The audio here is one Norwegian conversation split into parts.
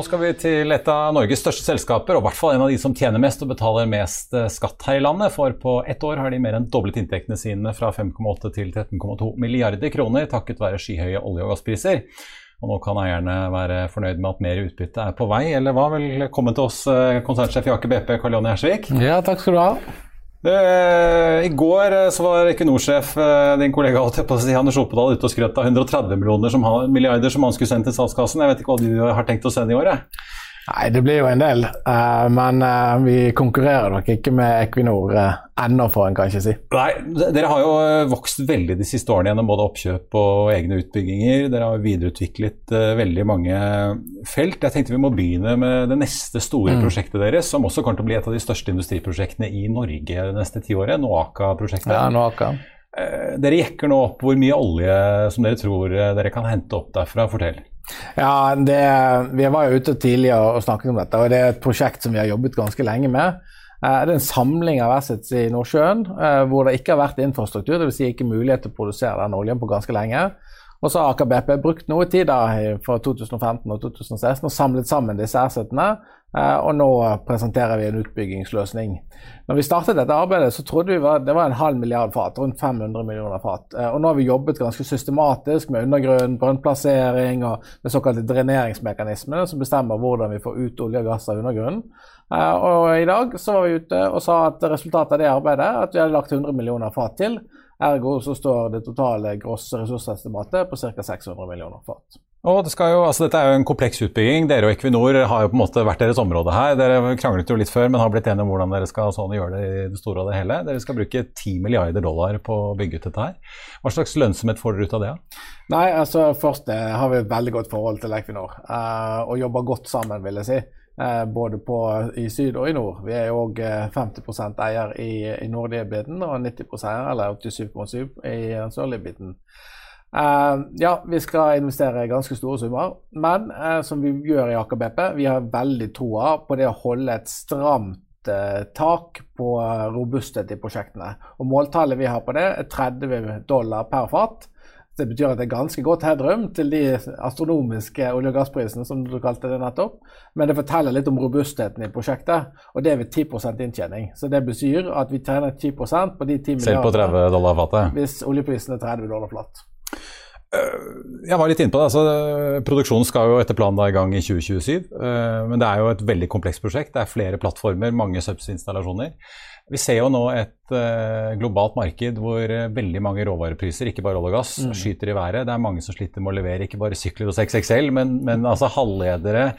Nå skal vi til et av Norges største selskaper, og i hvert fall en av de som tjener mest og betaler mest eh, skatt her i landet. For på ett år har de mer enn doblet inntektene sine fra 5,8 til 13,2 milliarder kroner takket være skyhøye olje- og gasspriser. Og nå kan eierne være fornøyd med at mer utbytte er på vei, eller hva? Velkommen til oss, eh, konsernsjef i Aker BP, Karl Jonny Hersvik. Ja, takk skal du ha. Det, I går eh, så var Equinor-sjef, din kollega si, Anders Oppedal, ute og skrøt av 130 millioner som han, milliarder som han skulle sende til statskassen. Jeg vet ikke hva du har tenkt å sende i år? Jeg. Nei, det blir jo en del. Uh, men uh, vi konkurrerer nok ikke med Equinor uh, ennå, får en kanskje si. Nei, Dere har jo vokst veldig de siste årene gjennom både oppkjøp og egne utbygginger. Dere har videreutviklet veldig mange felt. Jeg tenkte vi må begynne med det neste store mm. prosjektet deres, som også kommer til å bli et av de største industriprosjektene i Norge det neste tiåret. Noaka-prosjektet. Ja, Noaka. Dere jekker nå opp hvor mye olje som dere tror dere kan hente opp derfra. Fortell. Ja, det, Vi var jo ute tidligere og snakket om dette, og det er et prosjekt som vi har jobbet ganske lenge med. Eh, det er en samling av assets i Nordsjøen eh, hvor det ikke har vært infrastruktur, dvs. Si ikke mulighet til å produsere den oljen på ganske lenge. Og så har Aker BP brukt noe tid da, fra 2015 og 2016 og samlet sammen disse assetene. Eh, og nå presenterer vi en utbyggingsløsning. Når vi startet dette arbeidet, så trodde vi det var en halv milliard fat. Rundt 500 millioner fat. Eh, og nå har vi jobbet ganske systematisk med undergrunn, brønnplassering og med såkalte dreneringsmekanismene som bestemmer hvordan vi får ut olje og gass av undergrunnen. Eh, og i dag så var vi ute og sa at resultatet av det arbeidet at vi hadde lagt 100 millioner fat til. Ergo så står det totale grosse ressursestimatet på ca. 600 millioner fat. Og det jo, altså Dette er jo en kompleks utbygging. Dere og Equinor har jo på en måte vært deres område her. Dere kranglet jo litt før, men har blitt enige om hvordan dere skal sånn gjøre det i det store og det hele. Dere skal bruke 10 milliarder dollar på å bygge ut dette her. Hva slags lønnsomhet får dere ut av det? Nei, altså Først eh, har vi et veldig godt forhold til Equinor, uh, og jobber godt sammen, vil jeg si. Eh, både på, i syd og i nord. Vi er jo òg 50 eh, eier i, i nordlige biten og 90 eier, eller 87,7 i den sørlige biten. Uh, ja, vi skal investere ganske store summer, men uh, som vi gjør i Aker BP, vi har veldig troa på det å holde et stramt uh, tak på robusthet i prosjektene. Og Måltallet vi har på det, er 30 dollar per fat. Det betyr at det er ganske godt headroom til de astronomiske olje- og gassprisene, som du kalte det nettopp. Men det forteller litt om robustheten i prosjektet, og det er ved 10% inntjening. Så det betyr at vi tjener 10% på de 10 milliardene. Selv på 30 dollar fatet? Hvis oljeprisen er 30 dollar flatt. Øh, jeg var litt inne på det. altså Produksjonen skal jo etter planen da i gang i 2027. Øh, men det er jo et veldig komplekst prosjekt. Det er flere plattformer, mange subs-installasjoner. Vi ser jo nå et uh, globalt marked hvor uh, veldig mange råvarepriser, ikke bare olje og gass, mm. skyter i været. Det er mange som sliter med å levere ikke bare sykler og 6XL, men, men altså halvledere,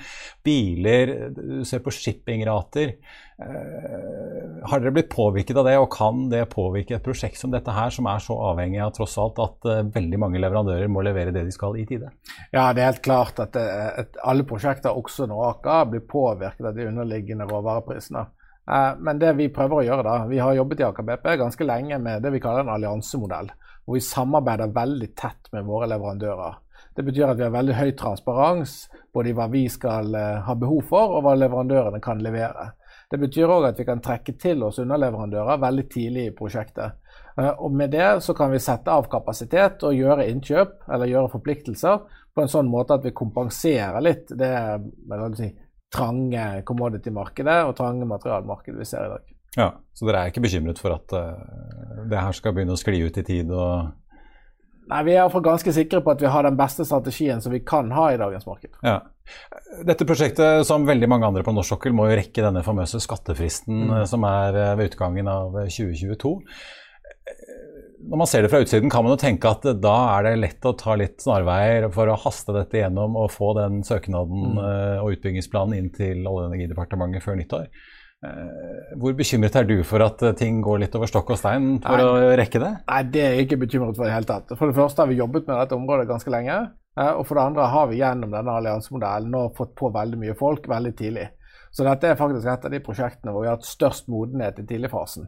biler, du ser på shippingrater. Uh, har dere blitt påvirket av det, og kan det påvirke et prosjekt som dette her, som er så avhengig av tross alt at veldig mange leverandører må levere det de skal i tide? Ja, det er helt klart at, at alle prosjekter, også Noaka, blir påvirket av de underliggende råvareprisene. Eh, men det vi prøver å gjøre da, vi har jobbet i Aker BP ganske lenge med det vi kaller en alliansemodell. Hvor vi samarbeider veldig tett med våre leverandører. Det betyr at vi har veldig høy transparens både i hva vi skal eh, ha behov for, og hva leverandørene kan levere. Det betyr òg at vi kan trekke til oss underleverandører veldig tidlig i prosjektet. Eh, og Med det så kan vi sette av kapasitet og gjøre innkjøp eller gjøre forpliktelser på en sånn måte at vi kompenserer litt det si, trange commodity-markedet og trange materialmarkedet vi ser i dag. Ja, Så dere er ikke bekymret for at uh, det her skal begynne å skli ut i tid? og Nei, Vi er iallfall ganske sikre på at vi har den beste strategien som vi kan ha i dagens marked. Ja. Dette prosjektet, som veldig mange andre på norsk sokkel, må jo rekke denne famøse skattefristen mm. Eh, som er eh, ved utgangen av 2022. Eh, når man ser det fra utsiden, kan man jo tenke at da er det lett å ta litt snarveier for å haste dette gjennom og få den søknaden mm. og utbyggingsplanen inn til Olje- og energidepartementet før nyttår. Eh, hvor bekymret er du for at eh, ting går litt over stokk og stein for Nei. å rekke det? Nei, Det er jeg ikke bekymret for i det hele tatt. For det første har vi jobbet med dette området ganske lenge. Eh, og for det andre har vi gjennom denne alliansemodellen nå fått på veldig mye folk veldig tidlig. Så dette er faktisk et av de prosjektene hvor vi har hatt størst modenhet i tidligfasen.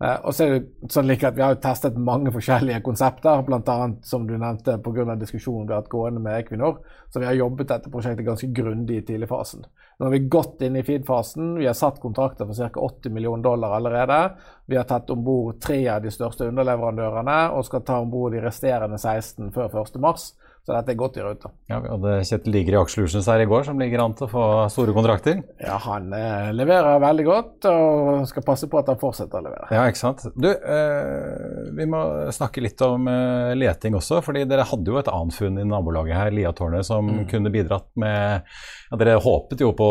Uh, og så er det sånn like at Vi har jo testet mange forskjellige konsepter, bl.a. som du nevnte pga. diskusjonen vi har hatt gående med Equinor. Så vi har jobbet dette prosjektet ganske grundig i tidligfasen. Nå har vi gått inn i feed-fasen. Vi har satt kontrakter for ca. 80 millioner dollar allerede. Vi har tatt om bord tre av de største underleverandørene og skal ta om bord de resterende 16 før 1.3. Så dette er godt i rute. Ja, vi hadde Kjetil Liger i Aksjelutions her i går, som ligger an til å få store kontrakter. Ja, han eh, leverer veldig godt og skal passe på at han fortsetter å levere. Ja, ikke sant. Du, eh, vi må snakke litt om eh, leting også. fordi dere hadde jo et annet funn i nabolaget her, Liatårnet, som mm. kunne bidratt med ja, Dere håpet jo på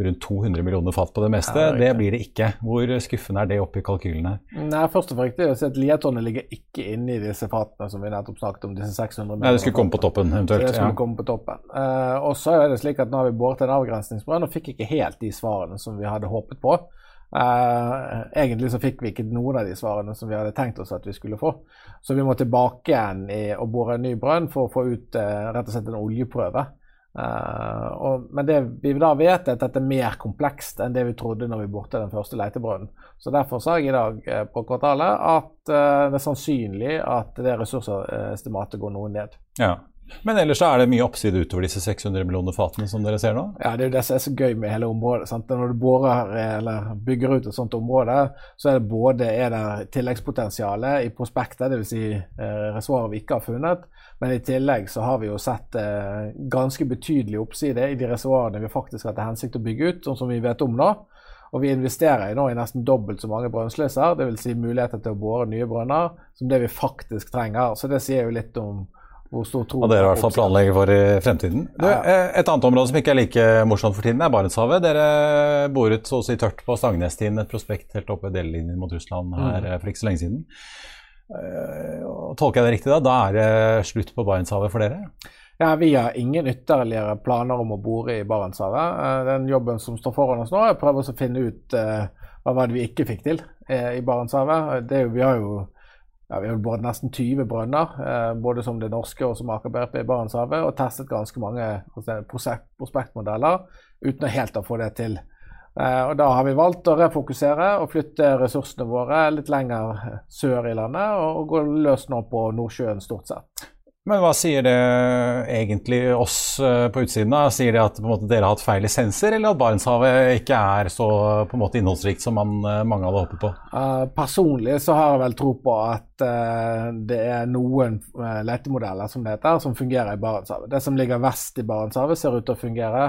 rundt 200 millioner fat på det meste. Ja, det, det, blir det ikke. Hvor skuffende er det oppi kalkylene? Nei, først og fremst er det å si at Liatårnet ligger ikke inne i disse fatene som vi nettopp snakket om, disse 600 millioner. Nei, det skulle komme på toppen, eventuelt. Det skulle ja. komme på toppen. Uh, og så er det slik at nå har vi båret en avgrensningsbrønn og fikk ikke helt de svarene som vi hadde håpet på. Uh, egentlig så fikk vi ikke noen av de svarene som vi hadde tenkt oss at vi skulle få. Så vi må tilbake igjen i, og bore en ny brønn for å få ut uh, rett og slett en oljeprøve. Uh, og, men det vi da vet, er at dette er mer komplekst enn det vi trodde når vi borte den første letebrønnen. Så derfor sa jeg i dag uh, på kvartalet at uh, det er sannsynlig at det ressursestimatet går noe ned. Ja. Men ellers er det mye oppside utover disse 600 millioner fatene som dere ser nå? Ja, det er jo det som er så gøy med hele området. Sant? Når du borer eller bygger ut et sånt område, så er det både er det tilleggspotensialet i prospektet, dvs. Si, eh, reservoarer vi ikke har funnet, men i tillegg så har vi jo sett eh, ganske betydelig oppside i de reservoarene vi faktisk har til hensikt å bygge ut, sånn som vi vet om nå. Og vi investerer nå i nesten dobbelt så mange brønnslisser, dvs. Si muligheter til å bore nye brønner, som det vi faktisk trenger. Så det sier jo litt om hvor stå tro Og dere i hvert fall planlegger for i fremtiden. Du, eh, et annet område som ikke er like morsomt for tiden, er Barentshavet. Dere boret så å si tørt på Stangnestien, et prospekt helt oppe ved delelinjen mot Russland her mm. for ikke så lenge siden. Eh, tolker jeg det riktig da? Da er det slutt på Barentshavet for dere? Ja, Vi har ingen ytterligere planer om å bore i Barentshavet. Eh, den jobben som står foran oss nå, er å prøve å finne ut hva var det vi ikke fikk til i Barentshavet. Det, vi har jo ja, vi har boret nesten 20 brønner, uh, både som det norske og som Aker BP i Barentshavet, og testet ganske mange prospektmodeller uten å helt å få det til. Eh, og Da har vi valgt å refokusere og flytte ressursene våre litt lenger sør i landet, og gå løs nå på Nordsjøen stort sett. Men hva sier det egentlig oss eh, på utsiden? da? Sier det at måte, dere har hatt feil lisenser, eller at Barentshavet ikke er så på en måte innholdsrikt som man, eh, mange hadde håpet på? Uh, personlig så har jeg vel tro på at uh, det er noen uh, letemodeller som det heter, som fungerer i Barentshavet. Det som ligger vest i Barentshavet ser ut til å fungere.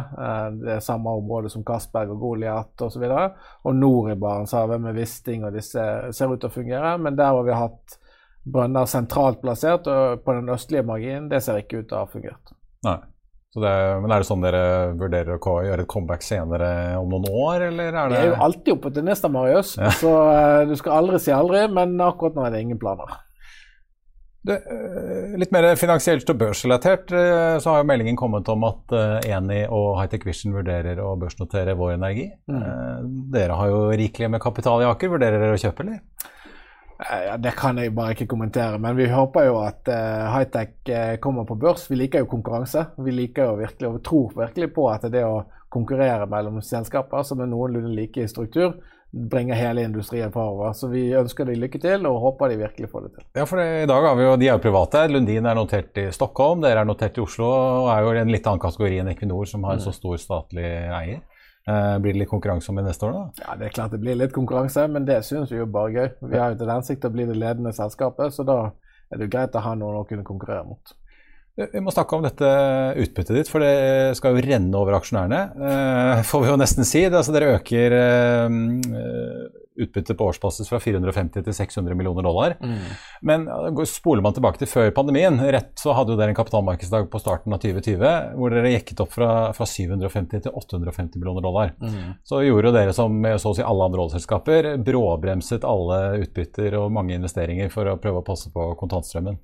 det er samme område som Castberg og Goliat osv. Og, så og nord i Barentshavet med Wisting og disse ser ut til å fungere, men der har vi hatt brønner sentralt plassert og på den østlige marginen, det ser ikke ut til å ha fungert. Nei. Det, men er det sånn dere vurderer å gjøre et comeback senere om noen år, eller er det Vi er jo alltid oppe til neste, Marius. Ja. Så uh, du skal aldri si aldri, men akkurat nå er det ingen planer. Det, uh, litt mer finansielt og børsrelatert, uh, så har jo meldingen kommet om at Eni og Hightech Vision vurderer å børsnotere Vår Energi. Mm. Dere har jo rikelig med kapital i Aker. Vurderer dere å kjøpe, eller? Eh, ja, Det kan jeg bare ikke kommentere, men vi håper jo at uh, hightech uh, kommer på børs. Vi liker jo konkurranse. Vi liker jo virkelig og tror virkelig på at det å konkurrere mellom selskaper som er noenlunde like i struktur, bringer hele industrien forover. Så vi ønsker dem lykke til og håper de virkelig får det til. Ja, for det, i dag har vi jo, De er jo private. Lundin er notert i Stockholm, dere er notert i Oslo og er jo en litt annen kategori enn Equinor, som har en så stor statlig eier. Eh, blir det litt konkurranse om i neste år, da? Ja, Det er klart det blir litt konkurranse, men det syns vi jo bare gøy. Vi har jo til hensikt å bli det ledende selskapet, så da er det jo greit å ha noen å kunne konkurrere mot. Vi må snakke om dette utbyttet ditt, for det skal jo renne over aksjonærene. Eh, får vi jo nesten si. Det, altså, dere øker eh, utbyttet på årsbasis fra 450 til 600 millioner dollar. Mm. Men spoler man tilbake til før pandemien, rett så hadde jo dere en kapitalmarkedsdag på starten av 2020 hvor dere jekket opp fra, fra 750 til 850 millioner dollar. Mm. Så gjorde dere som så å si alle andre oljeselskaper, bråbremset alle utbytter og mange investeringer for å prøve å passe på kontantstrømmen.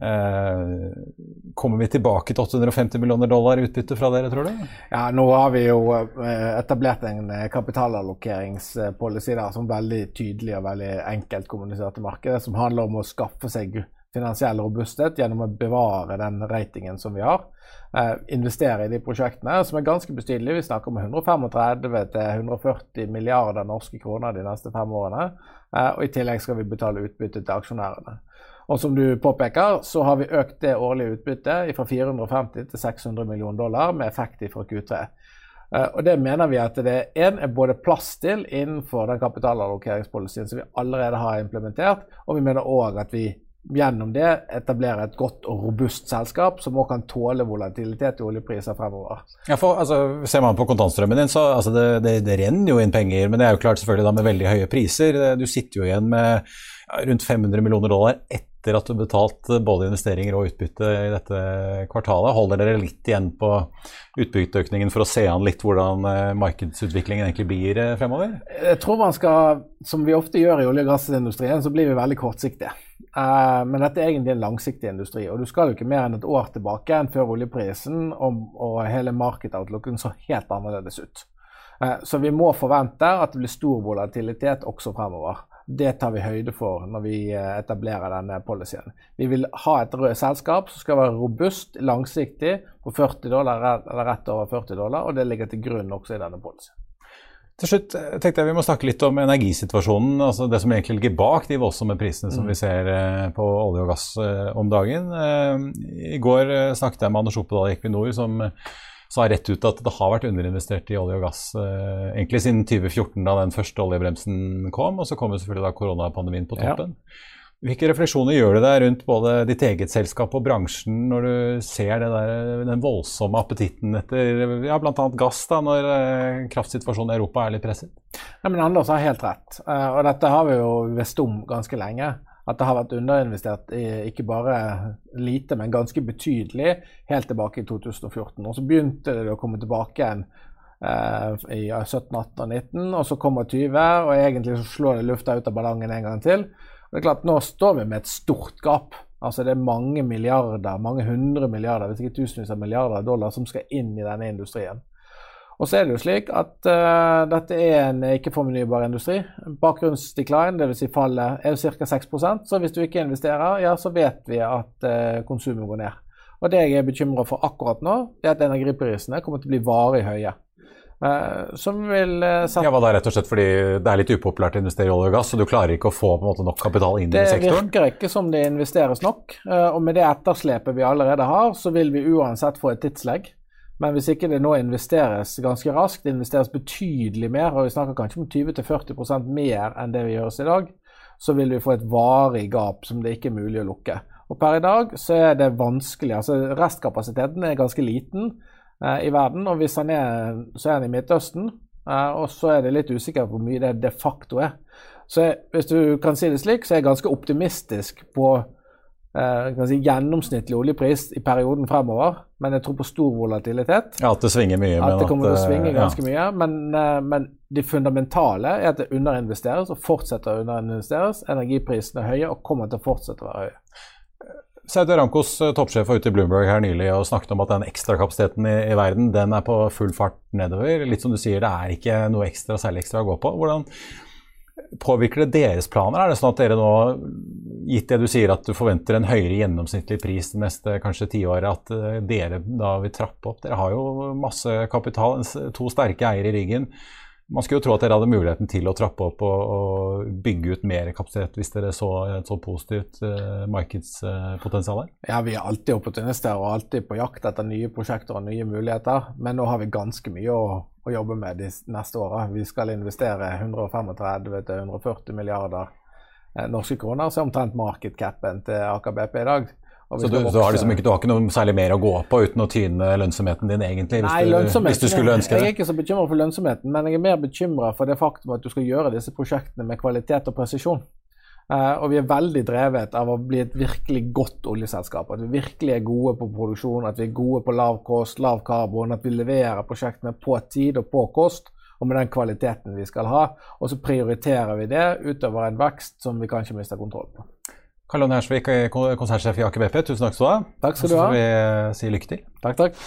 Eh, kommer vi tilbake til 850 millioner dollar utbytte fra dere, tror du? Ja, Nå har vi jo eh, etablert en eh, kapitalallokeringspolicy der som veldig tydelig og veldig enkelt kommuniserte til markedet, som handler om å skaffe seg finansiell robusthet gjennom å bevare den ratingen som vi har. Eh, investere i de prosjektene, som er ganske betydelige. Vi snakker om 135-140 milliarder norske kroner de neste fem årene. Eh, og I tillegg skal vi betale utbytte til aksjonærene. Og som du påpeker, så har vi økt det årlige utbyttet fra 450 til 600 millioner dollar med effekt fra Q3. Uh, og Det mener vi at det en, er både plass til innenfor den kapitalallokeringspolicyen som vi allerede har implementert, og vi mener òg at vi gjennom det etablerer et godt og robust selskap som også kan tåle volatilitet i oljepriser fremover. Ja, for altså, Ser man på kontantstrømmen din, så altså, det, det, det, renner jo inn penger. Men det er jo klart selvfølgelig da med veldig høye priser. Du sitter jo igjen med rundt 500 millioner dollar etter etter at du har betalt både investeringer og utbytte i dette kvartalet, holder dere litt igjen på utbytteøkningen for å se an litt hvordan eh, markedsutviklingen egentlig blir eh, fremover? Jeg tror man skal, som vi ofte gjør i olje- og gassindustrien, så blir vi veldig kortsiktige. Uh, men dette er egentlig en langsiktig industri, og du skal jo ikke mer enn et år tilbake enn før oljeprisen og, hele market-outlooken så helt annerledes ut. Så vi må forvente at det blir stor volatilitet også fremover. Det tar vi høyde for når vi eh, etablerer denne policyen. Vi vil ha et rød selskap som skal være robust, langsiktig, på 40 dollar, eller rett over 40 dollar, og det ligger til grunn også i denne policyen. Til slutt eh, tenkte jeg vi må snakke litt om energisituasjonen. altså Det som egentlig ligger bak de voldsomme prisene som mm. vi ser eh, på olje og gass om dagen. I går snakket jeg med Anders Oppedal i Equinor, som sa rett ut at det har vært underinvestert i olje og gass eh, egentlig siden 2014, da den første oljebremsen kom. Og så kom jo selvfølgelig da koronapandemien på toppen. Ja. Hvilke refleksjoner gjør du deg rundt både ditt eget selskap og bransjen når du ser der, den voldsomme appetitten etter ja, bl.a. gass, da, når eh, kraftsituasjonen i Europa er litt presset? Ja, men Anders har helt rett, uh, og dette har vi jo visst om ganske lenge at det har vært underinvestert i, ikke bare lite, men ganske betydelig helt tilbake i 2014. Og så begynte det å komme tilbake igjen eh, i 17, 18 og 19, og så kommer 20, og egentlig så slår det lufta ut av ballongen en gang til. Og det er klart, Nå står vi med et stort gap. Altså Det er mange milliarder, mange hundre milliarder, hvis ikke tusenvis av milliarder dollar som skal inn i denne industrien. Og så er det jo slik at uh, dette er en ikke-fornybar industri. Bakgrunnsdecline, dvs. Si fallet, er jo ca. 6% Så hvis du ikke investerer, ja, så vet vi at uh, konsumet går ned. Og det jeg er bekymra for akkurat nå, er at energiprisene kommer til å bli varig høye. Uh, som vil sette Ja, var det rett og slett fordi det er litt upopulært å investere i olje og gass, så du klarer ikke å få måte nok kapital inn det i sektoren? Det virker ikke som det investeres nok. og med det etterslepet vi allerede har, så vil vi uansett få et tidslegg. Men hvis ikke det nå investeres ganske raskt, det investeres betydelig mer, og vi snakker kanskje om 20-40% mer enn det vi gjøres i dag, så vil vi få et varig gap som det ikke er mulig å lukke. Og Per i dag så er det vanskelig. altså Restkapasiteten er ganske liten eh, i verden. og Hvis den er, så er den i Midtøsten, eh, og så er det litt usikkert hvor mye det de facto er. Så jeg, hvis du kan si det slik, så er jeg ganske optimistisk på si, gjennomsnittlig oljepris i perioden fremover, men jeg tror på stor volatilitet. Ja, At det svinger mye. At det kommer til å svinge ganske ja. mye. Men, eh, men det fundamentale er at det underinvesteres og fortsetter å underinvesteres. Energiprisene er høye og kommer til å fortsette å være høye. Saudi Aramcos eh, toppsjef var ute i Bloomberg her nylig og snakket om at den ekstrakapasiteten i, i verden den er på full fart nedover. Litt som du sier, det er ikke noe ekstra, særlig ekstra å gå på. Hvordan Påvirker det deres planer? Er det sånn at dere nå, gitt det du sier at du forventer en høyere gjennomsnittlig pris det neste kanskje tiåret, at eh, dere da vil trappe opp? Dere har jo masse kapital, to sterke eiere i ryggen. Man skulle jo tro at dere hadde muligheten til å trappe opp og, og bygge ut mer kapasitet hvis dere så et så positivt uh, markedspotensial? Ja, vi er alltid opportunister og alltid på jakt etter nye prosjekter og nye muligheter. Men nå har vi ganske mye å, å jobbe med de neste åra. Vi skal investere 135-140 milliarder norske kroner, så er omtrent markedcapen til Aker BP i dag. Så du, du, har liksom ikke, du, har ikke, noe særlig mer å gå på uten å tyne lønnsomheten din, egentlig? Hvis, Nei, du, hvis du skulle ønske det? Jeg er ikke så bekymra for lønnsomheten, men jeg er mer bekymra for det faktum at du skal gjøre disse prosjektene med kvalitet og presisjon. Uh, og vi er veldig drevet av å bli et virkelig godt oljeselskap. At vi virkelig er gode på produksjon, at vi er gode på lav kost, lav karbon, at vi leverer prosjektene på tid og på kost og med den kvaliteten vi skal ha. Og så prioriterer vi det utover en vekst som vi kanskje mister kontroll på. Karl Anne Hersvik, konsernsjef i Aker BP, tusen takk skal du ha. Takk skal du ha. Så får vi eh, si lykke til. Takk, takk.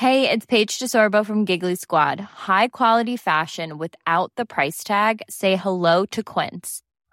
Hey, it's Paige DeSorbo from Giggly Squad. High quality fashion without the price tag. Say hello to Quince.